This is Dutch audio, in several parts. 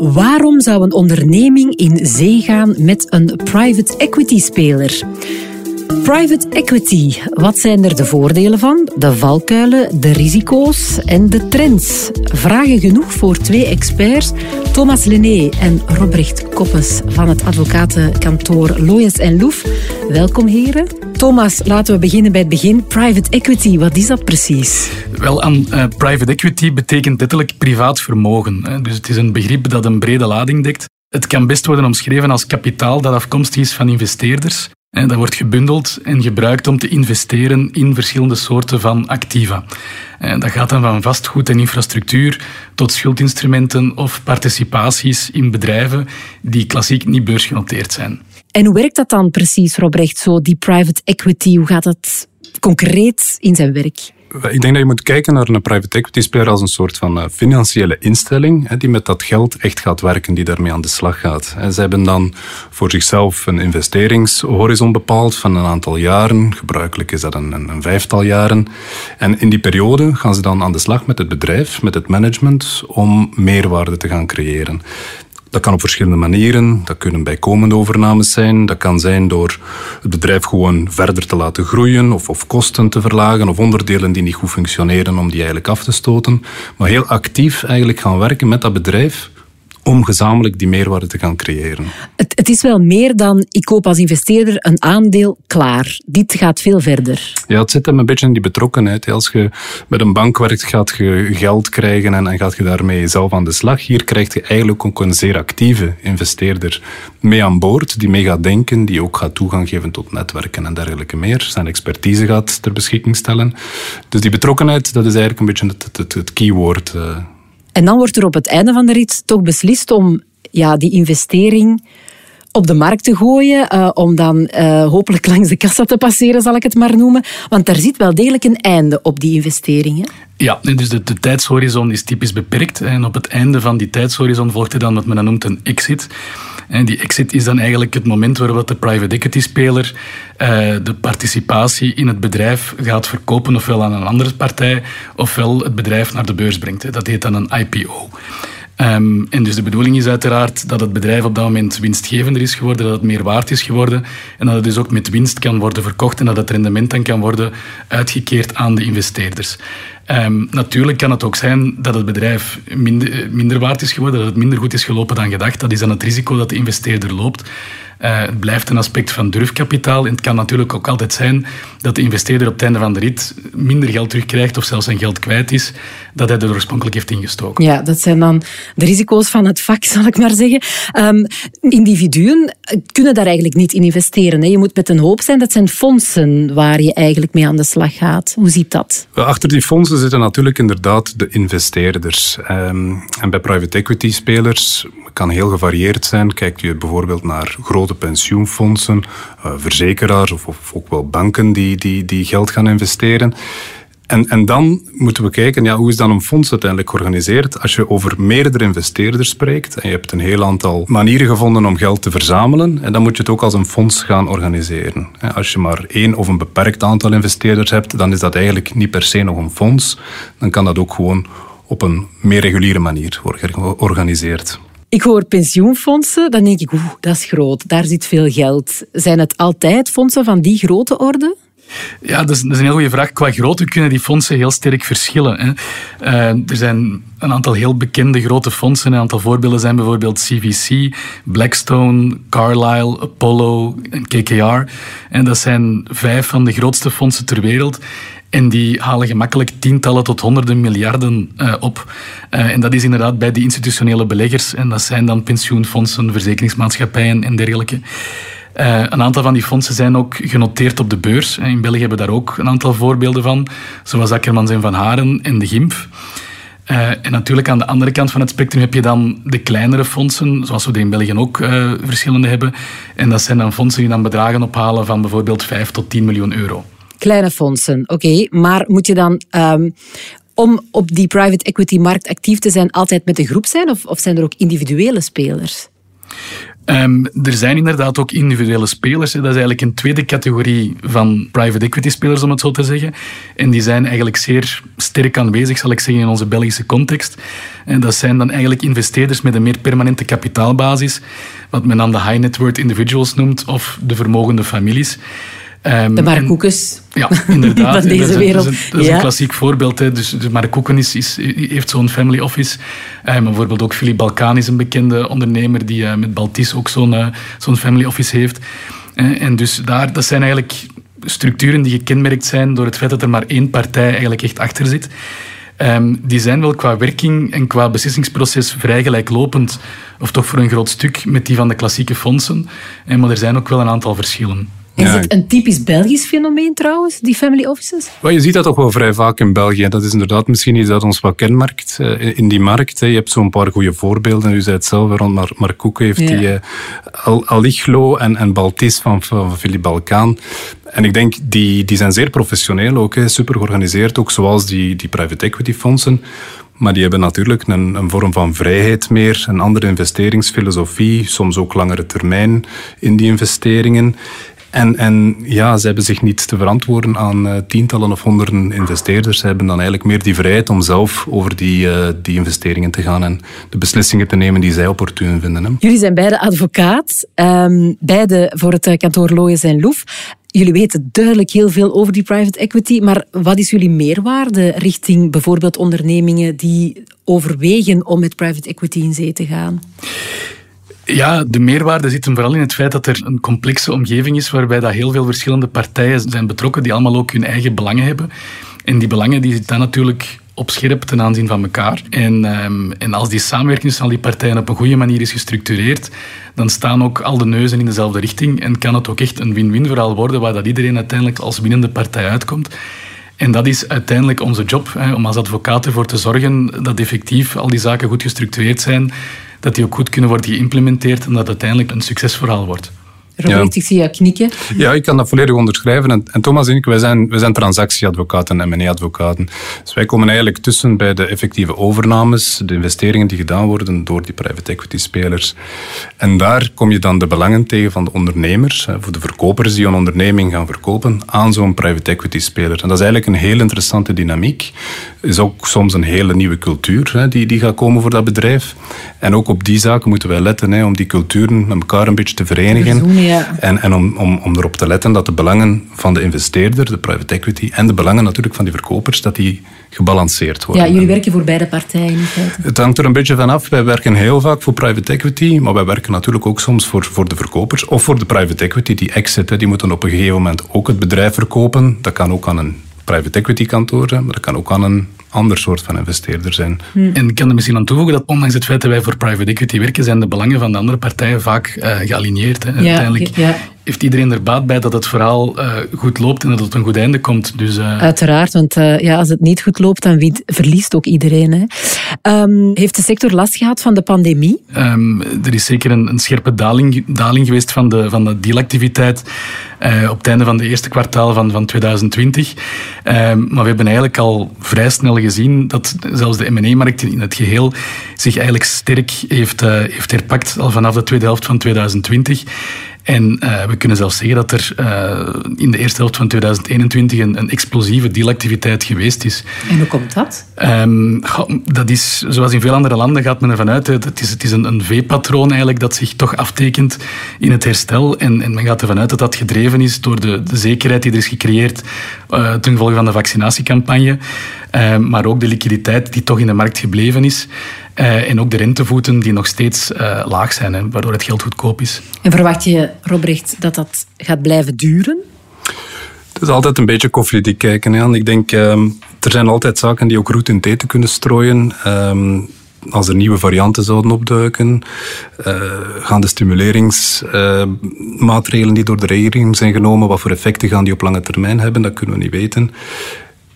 Waarom zou een onderneming in zee gaan met een private equity speler? Private equity, wat zijn er de voordelen van, de valkuilen, de risico's en de trends? Vragen genoeg voor twee experts, Thomas Lené en Robrecht Koppes van het advocatenkantoor Loyens en Loef. Welkom heren. Thomas, laten we beginnen bij het begin. Private equity, wat is dat precies? Wel, uh, private equity betekent letterlijk privaat vermogen. Hè. Dus het is een begrip dat een brede lading dekt. Het kan best worden omschreven als kapitaal dat afkomstig is van investeerders. En dat wordt gebundeld en gebruikt om te investeren in verschillende soorten van activa. En dat gaat dan van vastgoed en infrastructuur tot schuldinstrumenten of participaties in bedrijven die klassiek niet beursgenoteerd zijn. En hoe werkt dat dan precies, Robrecht, zo die private equity? Hoe gaat dat concreet in zijn werk? Ik denk dat je moet kijken naar een private equity speler als een soort van eh, financiële instelling die met dat geld echt gaat werken, die daarmee aan de slag gaat. Ze hebben dan voor zichzelf een investeringshorizon bepaald van een aantal jaren. Gebruikelijk is dat een, een vijftal jaren. En in die periode gaan ze dan aan de slag met het bedrijf, met het management, om meerwaarde te gaan creëren. Dat kan op verschillende manieren. Dat kunnen bijkomende overnames zijn. Dat kan zijn door het bedrijf gewoon verder te laten groeien of, of kosten te verlagen of onderdelen die niet goed functioneren om die eigenlijk af te stoten. Maar heel actief eigenlijk gaan werken met dat bedrijf om gezamenlijk die meerwaarde te gaan creëren. Het, het, is wel meer dan ik koop als investeerder een aandeel klaar. Dit gaat veel verder. Ja, het zit hem een beetje in die betrokkenheid. Als je met een bank werkt, gaat je geld krijgen en, en gaat je daarmee zelf aan de slag. Hier krijg je eigenlijk ook een zeer actieve investeerder mee aan boord, die mee gaat denken, die ook gaat toegang geven tot netwerken en dergelijke meer. Zijn expertise gaat ter beschikking stellen. Dus die betrokkenheid, dat is eigenlijk een beetje het, het, het keyword. En dan wordt er op het einde van de rit toch beslist om ja, die investering op de markt te gooien, uh, om dan uh, hopelijk langs de kassa te passeren, zal ik het maar noemen. Want daar zit wel degelijk een einde op die investeringen. Ja, dus de, de, tijdshorizon is typisch beperkt. En op het einde van die tijdshorizon volgt er dan wat men dan noemt een exit. Die exit is dan eigenlijk het moment waarop de private equity speler uh, de participatie in het bedrijf gaat verkopen, ofwel aan een andere partij, ofwel het bedrijf naar de beurs brengt. Dat heet dan een IPO. Um, en dus de bedoeling is uiteraard dat het bedrijf op dat moment winstgevender is geworden, dat het meer waard is geworden en dat het dus ook met winst kan worden verkocht en dat het rendement dan kan worden uitgekeerd aan de investeerders. Um, natuurlijk kan het ook zijn dat het bedrijf minder, minder waard is geworden, dat het minder goed is gelopen dan gedacht. Dat is dan het risico dat de investeerder loopt. Uh, het blijft een aspect van durfkapitaal. En het kan natuurlijk ook altijd zijn dat de investeerder op het einde van de rit minder geld terugkrijgt of zelfs zijn geld kwijt is dat hij er oorspronkelijk heeft ingestoken. Ja, dat zijn dan de risico's van het vak, zal ik maar zeggen. Um, individuen kunnen daar eigenlijk niet in investeren. Hè. Je moet met een hoop zijn. Dat zijn fondsen waar je eigenlijk mee aan de slag gaat. Hoe ziet dat? Achter die fondsen zitten natuurlijk inderdaad de investeerders. Um, en bij private equity spelers kan heel gevarieerd zijn. Kijk je bijvoorbeeld naar grote pensioenfondsen, uh, verzekeraars of, of, ook wel banken die, die, die geld gaan investeren. En, en dan moeten we kijken, ja, hoe is dan een fonds uiteindelijk georganiseerd? Als je over meerdere investeerders spreekt en je hebt een heel aantal manieren gevonden om geld te verzamelen, en dan moet je het ook als een fonds gaan organiseren. Als je maar één of een beperkt aantal investeerders hebt, dan is dat eigenlijk niet per se nog een fonds. Dan kan dat ook gewoon op een meer reguliere manier worden georganiseerd. Ik hoor pensioenfondsen, dan denk ik, oeh, dat is groot, daar zit veel geld. Zijn het altijd fondsen van die grote orde? Ja, dat is, een heel goede vraag. Qua grootte kunnen die fondsen heel sterk verschillen. Hè. Uh, er zijn een aantal heel bekende grote fondsen. Een aantal voorbeelden zijn bijvoorbeeld CVC, Blackstone, Carlyle, Apollo en KKR. En dat zijn vijf van de grootste fondsen ter wereld. En die halen gemakkelijk tientallen tot honderden miljarden uh, op. Uh, en dat is inderdaad bij die institutionele beleggers. En dat zijn dan pensioenfondsen, verzekeringsmaatschappijen en dergelijke. Uh, een aantal van die fondsen zijn ook genoteerd op de beurs. In België hebben we daar ook een aantal voorbeelden van, zoals Akkermans en Van Haren en de GIMF. En natuurlijk aan de andere kant van het spectrum heb je dan de kleinere fondsen, zoals we er in België ook verschillende hebben. En dat zijn dan fondsen die dan bedragen ophalen van bijvoorbeeld 5 tot 10 miljoen euro. Kleine fondsen, oké. Maar moet je dan um, om op die private equity markt actief te zijn altijd met een groep zijn? Of, of zijn er ook individuele spelers? Um, er zijn inderdaad ook individuele spelers. Dat is eigenlijk een tweede categorie van private equity spelers, om het zo te zeggen. En die zijn eigenlijk zeer sterk aanwezig, zal ik zeggen, in onze Belgische context. En dat zijn dan eigenlijk investeerders met een meer permanente kapitaalbasis, wat men dan de high net worth individuals noemt, of de vermogende families. Um, de Mark Koekes. Ja, inderdaad. van deze wereld. Dat is, een, dat is een klassiek voorbeeld. Hè. Dus, dus Mark Koeken is, is, heeft zo'n family office. Um, bijvoorbeeld ook Philippe Balkan is een bekende ondernemer die uh, met Baltis ook zo'n uh, zo'n family office heeft. Uh, en dus daar, dat zijn eigenlijk structuren die gekenmerkt zijn door het feit dat er maar één partij eigenlijk echt achter zit. Um, die zijn wel qua werking en qua beslissingsproces vrij gelijklopend, of toch voor een groot stuk, met die van de klassieke fondsen. maar er zijn ook wel een aantal verschillen. Is het een typisch Belgisch fenomeen trouwens, die family offices? Well, je ziet dat toch wel vrij vaak in België. Dat is inderdaad misschien iets dat ons wat kenmerkt uh, in die markt. Je hebt zo'n paar goede voorbeelden. U zei het zelf, rond Mar Mark Koek heeft die Al Aliglo en, en Baltis van, van Philippe Balkaan. En ik denk, die, die zijn zeer professioneel ook, hè, super georganiseerd, ook zoals die, die private equity fondsen. Maar die hebben natuurlijk een, een, vorm van vrijheid meer, een andere investeringsfilosofie, soms ook langere termijn in die investeringen. En, en ja, ze hebben zich niet te verantwoorden aan uh, tientallen of honderden investeerders. Ze hebben dan eigenlijk meer die vrijheid om zelf over die, uh, die investeringen te gaan en de beslissingen te nemen die zij opportun vinden. Hè. Jullie zijn beide advocaat, um, beide voor het eh, kantoor Looyes en Loef. Jullie weten duidelijk heel veel over die private equity, maar wat is jullie meerwaarde richting bijvoorbeeld ondernemingen die overwegen om met private equity in zee te gaan? Ja, de meerwaarde zit hem vooral in het feit dat er een complexe omgeving is waarbij dat heel veel verschillende partijen zijn betrokken die allemaal ook hun eigen belangen hebben. En die belangen die zitten natuurlijk op scherp ten aanzien van elkaar. En, um, en als die samenwerking tussen al die partijen op een goede manier is gestructureerd, dan staan ook al de neuzen in dezelfde richting en kan het ook echt een win-win verhaal worden waar dat iedereen uiteindelijk als winnende partij uitkomt. En dat is uiteindelijk onze job, hè, om als advocaat ervoor te zorgen dat effectief al die zaken goed gestructureerd zijn, dat die ook goed kunnen worden geïmplementeerd en dat het uiteindelijk een succesverhaal wordt. Robert, ja. ik zie jou knikken. Ja, ik kan dat volledig onderschrijven. En, en Thomas en ik, wij zijn, wij zijn transactieadvocaten en M&A-advocaten. Dus wij komen eigenlijk tussen bij de effectieve overnames, de investeringen die gedaan worden door die private equity-spelers. En daar kom je dan de belangen tegen van de ondernemers, voor de verkopers die een onderneming gaan verkopen, aan zo'n private equity-speler. En dat is eigenlijk een heel interessante dynamiek. is ook soms een hele nieuwe cultuur die, die gaat komen voor dat bedrijf. En ook op die zaken moeten wij letten, hè, om die culturen met elkaar een beetje te verenigen. En, en om, om, om erop te letten dat de belangen van de investeerder, de private equity, en de belangen natuurlijk van die verkopers, dat die gebalanceerd worden. Ja, jullie werken voor beide partijen in feite. Het hangt er een beetje vanaf. Wij werken heel vaak voor private equity, maar wij werken natuurlijk ook soms voor, voor de verkopers of voor de private equity die exit. Die moeten op een gegeven moment ook het bedrijf verkopen. Dat kan ook aan een private equity kantoor zijn, maar dat kan ook aan een ander soort van investeerder zijn. Hmm. En ik kan er misschien aan toevoegen dat ondanks het feit dat wij voor private equity werken, zijn de belangen van de andere partijen vaak uh, gealigneerd. Hè. Ja, Uiteindelijk ja heeft iedereen er baat bij dat het verhaal uh, goed loopt en dat het een goed einde komt. Dus, uh... Uiteraard, want uh, ja, als het niet goed loopt, dan wint, verliest ook iedereen. Hè. Um, heeft de sector last gehad van de pandemie? Um, er is zeker een, een scherpe daling, daling, geweest van de, van de dealactiviteit op het einde van de eerste kwartaal van, van 2020. Um, maar we hebben eigenlijk al vrij snel gezien dat zelfs de M&A-markt in het geheel zich eigenlijk sterk heeft, heeft herpakt al vanaf de tweede helft van 2020. En uh, we kunnen zelfs zeggen dat er uh, in de eerste helft van 2021 een, een, explosieve dealactiviteit geweest is. En hoe komt dat? Um, dat is, zoals in veel andere landen gaat men ervan uit, het is, het is een, een V-patroon eigenlijk dat zich toch aftekent in het herstel. En, en men gaat ervan uit dat dat gedreven is door de, de zekerheid die er is gecreëerd uh, ten gevolge van de vaccinatiecampagne. Maar ook de liquiditeit die toch in de markt gebleven is. Uh, en ook de rentevoeten die nog steeds uh, laag zijn, hè, waardoor het geld goedkoop is. En verwacht je, Robrecht, dat dat gaat blijven duren? Het is altijd een beetje koffiedik kijken. Hè. Ik denk, um, er zijn altijd zaken die ook roet in thee kunnen strooien. Um, als er nieuwe varianten zouden opduiken, uh, gaan de stimuleringsmaatregelen die door de regering zijn genomen, wat voor effecten gaan die op lange termijn hebben, dat kunnen we niet weten.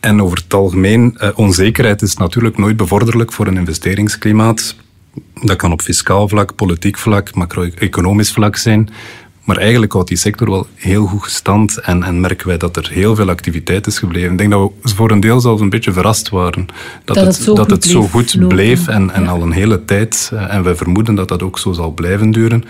En over het algemeen, uh, onzekerheid is natuurlijk nooit bevorderlijk voor een investeringsklimaat. Dat kan op fiscaal vlak, politiek vlak, macro-economisch vlak zijn. Maar eigenlijk houdt die sector wel heel goed gestand en, en, merken wij dat er heel veel activiteit is gebleven. Ik denk dat we voor een deel zelfs een beetje verrast waren dat, dat het, zo dat goed, het zo goed bleef en, en al een hele tijd. Eh, en wij vermoeden dat dat ook zo zal blijven duren.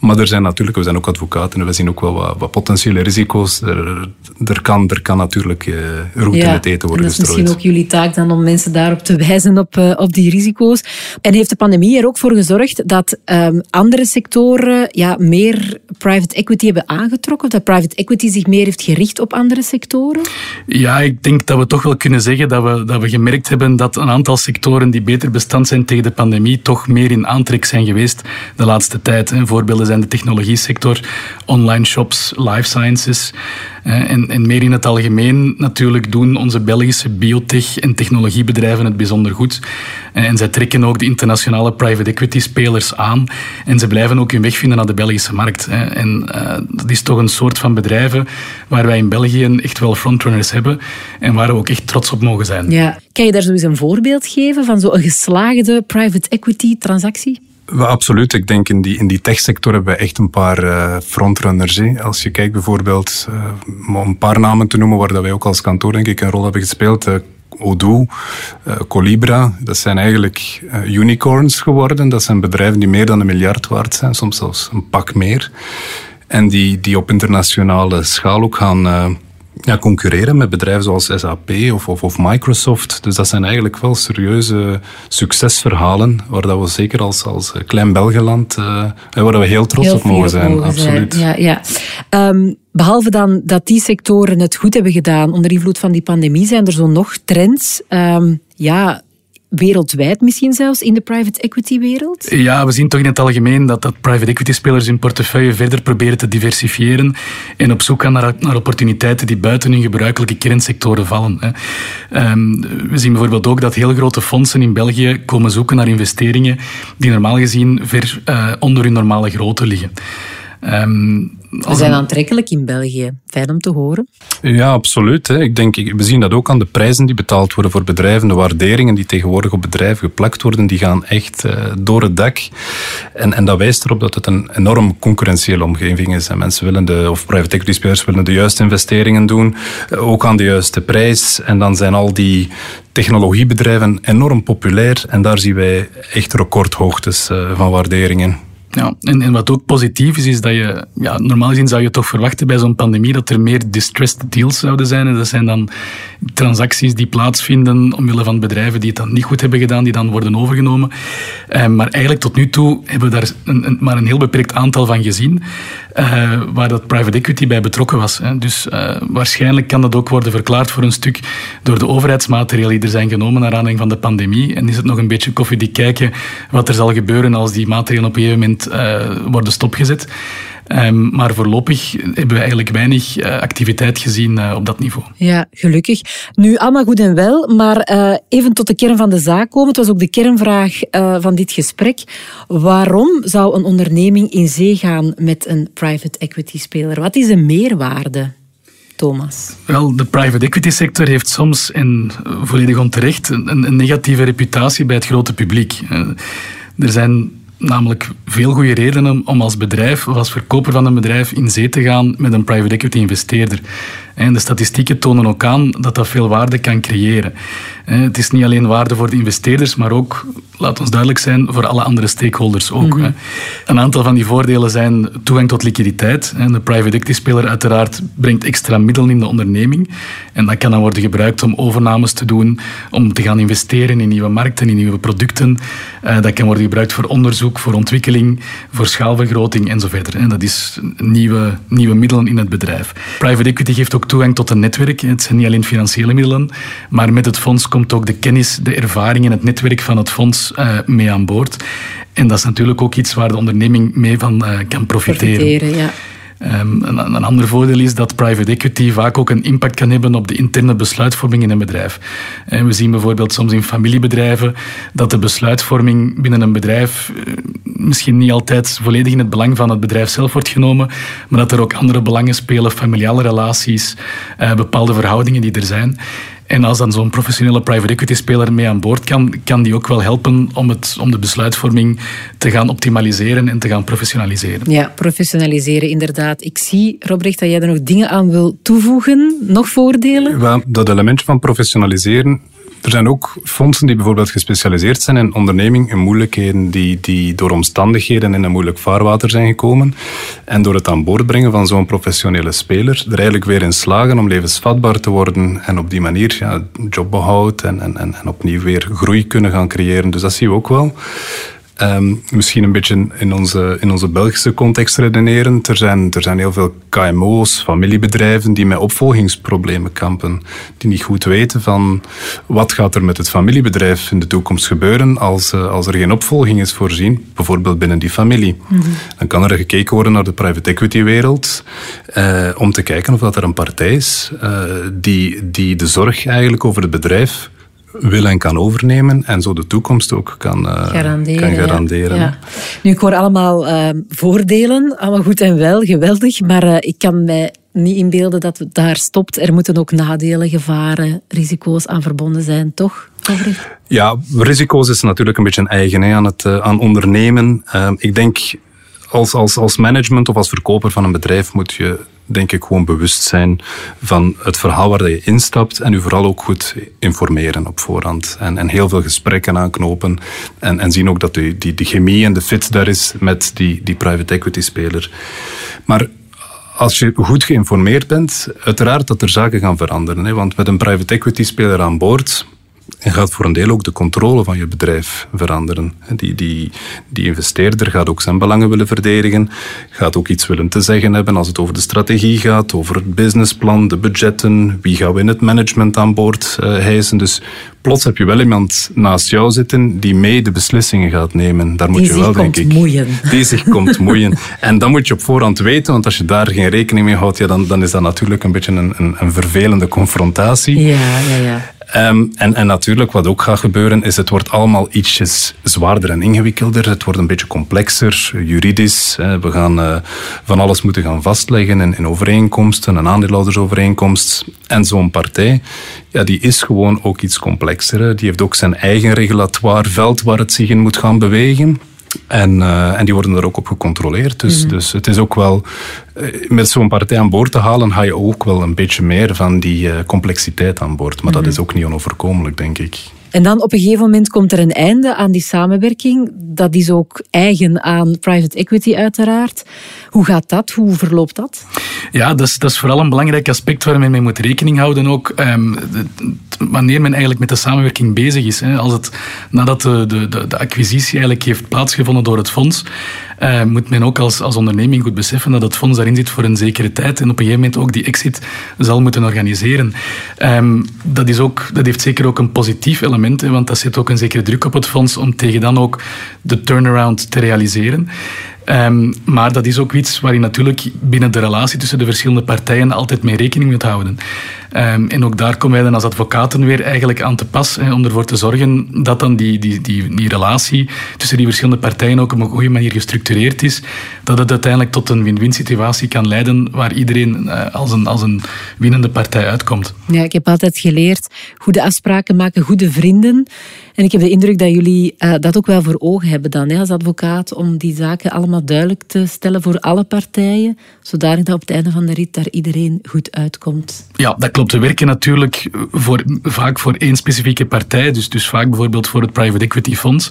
Maar er zijn natuurlijk, we zijn ook advocaten en we zien ook wel wat, wat potentiële risico's. Er, er, kan, er kan natuurlijk uh, roet in het eten worden en dat is misschien ook jullie taak dan om mensen daarop te wijzen op, uh, op die risico's. En heeft de pandemie er ook voor gezorgd dat um, andere sectoren ja, meer private equity hebben aangetrokken? Of dat private equity zich meer heeft gericht op andere sectoren? Ja, ik denk dat we toch wel kunnen zeggen dat we, dat we gemerkt hebben dat een aantal sectoren die beter bestand zijn tegen de pandemie toch meer in aantrek zijn geweest de laatste tijd. Voorbeelden de technologie sector, online shops, life sciences. En, en, meer in het algemeen natuurlijk doen onze Belgische biotech- en technologiebedrijven het bijzonder goed. En zij trekken ook de internationale private equity spelers aan. En ze blijven ook hun weg vinden naar de Belgische markt. En uh, dat is toch een soort van bedrijven waar wij in België echt wel frontrunners hebben. En waar we ook echt trots op mogen zijn. Ja. Kan je daar zo eens een voorbeeld geven van zo'n geslaagde private equity transactie? Absoluut. Ik denk in die, in die techsector hebben we echt een paar uh, frontrunners. Hè. Als je kijkt bijvoorbeeld, uh, om een paar namen te noemen waar dat wij ook als kantoor denk ik een rol hebben gespeeld. Uh, Odoo, Colibra, dat zijn eigenlijk unicorns geworden. Dat zijn bedrijven die meer dan een miljard waard zijn, soms zelfs een pak meer. En die, die op internationale schaal ook gaan ja, concurreren met bedrijven zoals SAP of, of, of, Microsoft. Dus dat zijn eigenlijk wel serieuze succesverhalen waar dat we zeker als, als klein Belgeland, uh, waar we heel trots op mogen zijn. absoluut. Ja, ja. Um, behalve dan dat die sectoren het goed hebben gedaan onder invloed van die pandemie, zijn er zo nog trends. Um, ja, wereldwijd misschien zelfs in de private equity wereld? Ja, we zien toch in het algemeen dat, dat private equity spelers hun portefeuille verder proberen te diversifiëren en op zoek gaan naar, naar opportuniteiten die buiten hun gebruikelijke kernsectoren vallen. Hè. Um, we zien bijvoorbeeld ook dat heel grote fondsen in België komen zoeken naar investeringen die normaal gezien ver uh, onder hun normale grootte liggen. Um, we zijn aantrekkelijk in België. Fijn om te horen. Ja, absoluut. Ik denk, we zien dat ook aan de prijzen die betaald worden voor bedrijven. De waarderingen die tegenwoordig op bedrijven geplakt worden, die gaan echt uh, door het dak. En, en dat wijst erop dat het een enorm concurrentiële omgeving is. En mensen willen de, of private equity spelers willen de juiste investeringen doen, eh, ook aan de juiste prijs. En dan zijn al die technologiebedrijven enorm populair. En daar zien wij echt recordhoogtes uh, van waarderingen. Ja, en, en wat ook positief is, is dat je, ja, normaal gezien zou je toch verwachten bij zo'n pandemie dat er meer distressed deals zouden zijn. En dat zijn dan transacties die plaatsvinden omwille van bedrijven die het dan niet goed hebben gedaan, die dan worden overgenomen. Eh, maar eigenlijk tot nu toe hebben we daar een, een, maar een heel beperkt aantal van gezien, eh, waar dat private equity bij betrokken was. Hè. Dus uh, waarschijnlijk kan dat ook worden verklaard voor een stuk door de overheidsmaatregelen die er zijn genomen naar aanleiding van de pandemie. En is het nog een beetje koffiedik kijken wat er zal gebeuren als die maatregelen op een gegeven moment uh, worden stopgezet. Um, maar voorlopig hebben we eigenlijk weinig uh, activiteit gezien uh, op dat niveau. Ja, gelukkig. Nu, allemaal goed en wel, maar uh, even tot de kern van de zaak komen. Het was ook de kernvraag van dit gesprek. Waarom zou een onderneming in zee gaan met een private equity speler? Wat is de meerwaarde? Thomas? Wel, de private equity sector heeft soms, en volledig onterecht, een, een negatieve reputatie bij het grote publiek. Er zijn namelijk veel goede redenen om als bedrijf of als verkoper van een bedrijf in zee te gaan met een private equity investeerder. En de statistieken tonen ook aan dat dat veel waarde kan creëren. Het is niet alleen waarde voor de investeerders, maar ook, laat ons duidelijk zijn, voor alle andere stakeholders ook. Mhm. Een aantal van die voordelen zijn toegang tot liquiditeit. De private equity speler uiteraard brengt extra middelen in de onderneming. En dat kan dan worden gebruikt om overnames te doen, om te gaan investeren in nieuwe markten, in nieuwe producten. Eh, dat kan worden gebruikt voor onderzoek, voor ontwikkeling, voor schaalvergroting en zo verder. Dat is nieuwe, nieuwe middelen in het bedrijf. Private equity geeft ook toegang tot een netwerk. Het zijn niet alleen financiële middelen, maar met het fonds komt ook de kennis, de ervaring en het netwerk van het fonds uh, mee aan boord. En dat is natuurlijk ook iets waar de onderneming mee van uh, kan profiteren. profiteren ja. Um, een, ander voordeel is dat private equity vaak ook een impact kan hebben op de interne besluitvorming in een bedrijf. En we zien bijvoorbeeld soms in familiebedrijven dat de besluitvorming binnen een bedrijf uh, misschien niet altijd volledig in het belang van het bedrijf zelf wordt genomen, maar dat er ook andere belangen spelen, familiale relaties, uh, bepaalde verhoudingen die er zijn. En als dan zo'n professionele private equity speler mee aan boord kan, kan die ook wel helpen om, het, om de besluitvorming te gaan optimaliseren en te gaan professionaliseren. Ja, professionaliseren inderdaad. Ik zie, Robrecht, dat jij er nog dingen aan wil toevoegen. Nog voordelen? Wel, dat element van professionaliseren er zijn ook fondsen die bijvoorbeeld gespecialiseerd zijn in onderneming in moeilijkheden die, die door omstandigheden in een moeilijk vaarwater zijn gekomen. En door het aan boord brengen van zo'n professionele speler, er eigenlijk weer in slagen om levensvatbaar te worden en op die manier ja, jobbehoud en, en, en opnieuw weer groei kunnen gaan creëren. Dus dat zien we ook wel. Um, misschien een beetje in onze, in onze Belgische context redeneren. Er zijn, er zijn heel veel KMO's, familiebedrijven, die met opvolgingsproblemen kampen. Die niet goed weten van wat gaat er met het familiebedrijf in de toekomst gebeuren als, uh, als er geen opvolging is voorzien, bijvoorbeeld binnen die familie. Mm -hmm. Dan kan er gekeken worden naar de private equity wereld uh, om te kijken of dat er een partij is uh, die, die de zorg eigenlijk over het bedrijf wil en kan overnemen en zo de toekomst ook kan uh, garanderen. Kan garanderen. Ja. Nu, ik hoor allemaal uh, voordelen, allemaal goed en wel, geweldig, maar uh, ik kan mij niet inbeelden dat het daar stopt. Er moeten ook nadelen, gevaren, risico's aan verbonden zijn, toch? Ja, risico's is natuurlijk een beetje eigen hè, aan het aan ondernemen. ik denk als, als, als management of als verkoper van een bedrijf moet je denk ik gewoon bewust zijn van het verhaal waar je instapt en u vooral ook goed informeren op voorhand. En, en heel veel gesprekken aanknopen en, en zien ook dat die, die, die chemie en de fit daar is met die, die private equity speler. Maar als je goed geïnformeerd bent, uiteraard dat er zaken gaan veranderen. Hè? Want met een private equity speler aan boord en gaat voor een deel ook de controle van je bedrijf veranderen. Die, die, die investeerder gaat ook zijn belangen willen verdedigen, gaat ook iets willen te zeggen hebben als het over de strategie gaat, over het businessplan, de budgetten, wie gaan we in het management aan boord uh, hijsen. Dus plots heb je wel iemand naast jou zitten die mee de beslissingen gaat nemen. Daar moet die je wel, denk ik. Moeien. Die zich komt moeien. En dan moet je op voorhand weten, want als je daar geen rekening mee houdt, ja, dan, dan is dat natuurlijk een beetje een, een, een vervelende confrontatie. Ja, ja, ja. Um, en, en natuurlijk, wat ook gaat gebeuren, is het wordt allemaal ietsjes zwaarder en ingewikkelder. Het wordt een beetje complexer, juridisch. We gaan uh, van alles moeten gaan vastleggen in, in overeenkomsten, een aandeelhoudersovereenkomst. En zo'n partij, ja, die is gewoon ook iets complexer. Die heeft ook zijn eigen regulatoire veld waar het zich in moet gaan bewegen. En, uh, en die worden er ook op gecontroleerd. Dus, mm -hmm. dus het is ook wel, uh, met zo'n partij aan boord te halen, ga je ook wel een beetje meer van die uh, complexiteit aan boord. Maar mm -hmm. dat mhm. is ook niet onoverkomelijk, denk ik. En dan op een gegeven moment komt er een einde aan die samenwerking. Dat is ook eigen aan private equity uiteraard. Hoe gaat dat? Hoe verloopt dat? Ja, dat is, dat is vooral een belangrijk aspect waar men mee moet rekening houden ook. Um, wanneer men eigenlijk met de samenwerking bezig is. Hè. Als het, nadat de, de, de, acquisitie eigenlijk heeft plaatsgevonden door het fonds, uh, moet men ook als, als onderneming goed beseffen dat het fonds daarin zit voor een zekere tijd en op een gegeven moment ook die exit zal moeten organiseren. Um, dat, is ook, dat heeft zeker ook een positief element, hè, want dat zet ook een zekere druk op het fonds om tegen dan ook de turnaround te realiseren. Um, maar dat is ook iets waar je natuurlijk binnen de relatie tussen de verschillende partijen altijd mee rekening moet houden. Um, en ook daar komen wij dan als advocaten weer eigenlijk aan te pas hè, om ervoor te zorgen dat dan die, die, die, die relatie tussen die verschillende partijen ook op een goede manier gestructureerd is. Dat het uiteindelijk tot een win-win situatie kan leiden waar iedereen uh, als, een, als een winnende partij uitkomt. Ja, ik heb altijd geleerd, goede afspraken maken goede vrienden. En ik heb de indruk dat jullie uh, dat ook wel voor ogen hebben dan als advocaat, om die zaken allemaal duidelijk te stellen voor alle partijen, zodanig dat op het einde van de rit daar iedereen goed uitkomt. Ja, dat klopt. We werken natuurlijk voor, vaak voor één specifieke partij, dus, dus vaak bijvoorbeeld voor het private equity fonds.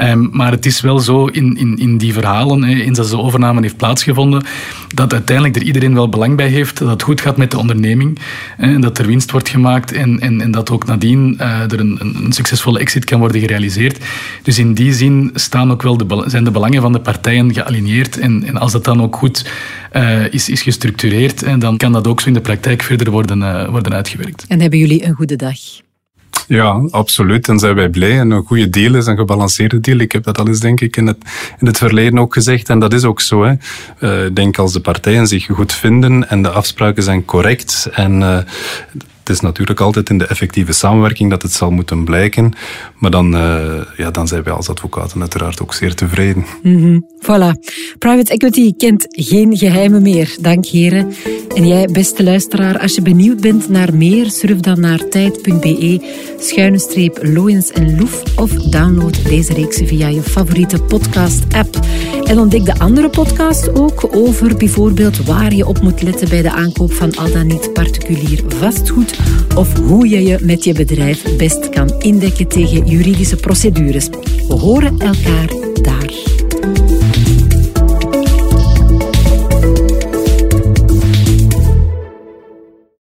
Um, maar het is wel zo in, in, in die verhalen, hè, eens als de overname heeft plaatsgevonden, dat uiteindelijk er iedereen wel belang bij heeft dat het goed gaat met de onderneming, en dat er winst wordt gemaakt en, en, en dat ook nadien uh, er een, een succesvolle exit kan worden gerealiseerd. Dus in die zin staan ook wel de, zijn de belangen van de partijen gealigneerd. En, en als dat dan ook goed uh, is, is gestructureerd, en dan kan dat ook zo in de praktijk verder worden, uh, worden uitgewerkt. En hebben jullie een goede dag? Ja, absoluut. En zijn wij blij. En een goede deal is een gebalanceerde deal. Ik heb dat al eens, denk ik, in het, in het verleden ook gezegd. En dat is ook zo. Hè. Uh, ik denk als de partijen zich goed vinden en de afspraken zijn correct en uh, is natuurlijk altijd in de effectieve samenwerking dat het zal moeten blijken. Maar dan, uh, ja, dan zijn wij als advocaten uiteraard ook zeer tevreden. Mm. Voilà. Private equity kent geen geheimen meer. Dank heren. En jij, beste luisteraar, als je benieuwd bent naar meer, surf dan naar tijd.be, schuine streep en Loef of download deze reeks via je favoriete podcast-app. En ontdek de andere podcast ook over bijvoorbeeld waar je op moet letten bij de aankoop van al dan niet particulier vastgoed of hoe je je met je bedrijf best kan indekken tegen juridische procedures. We horen elkaar daar.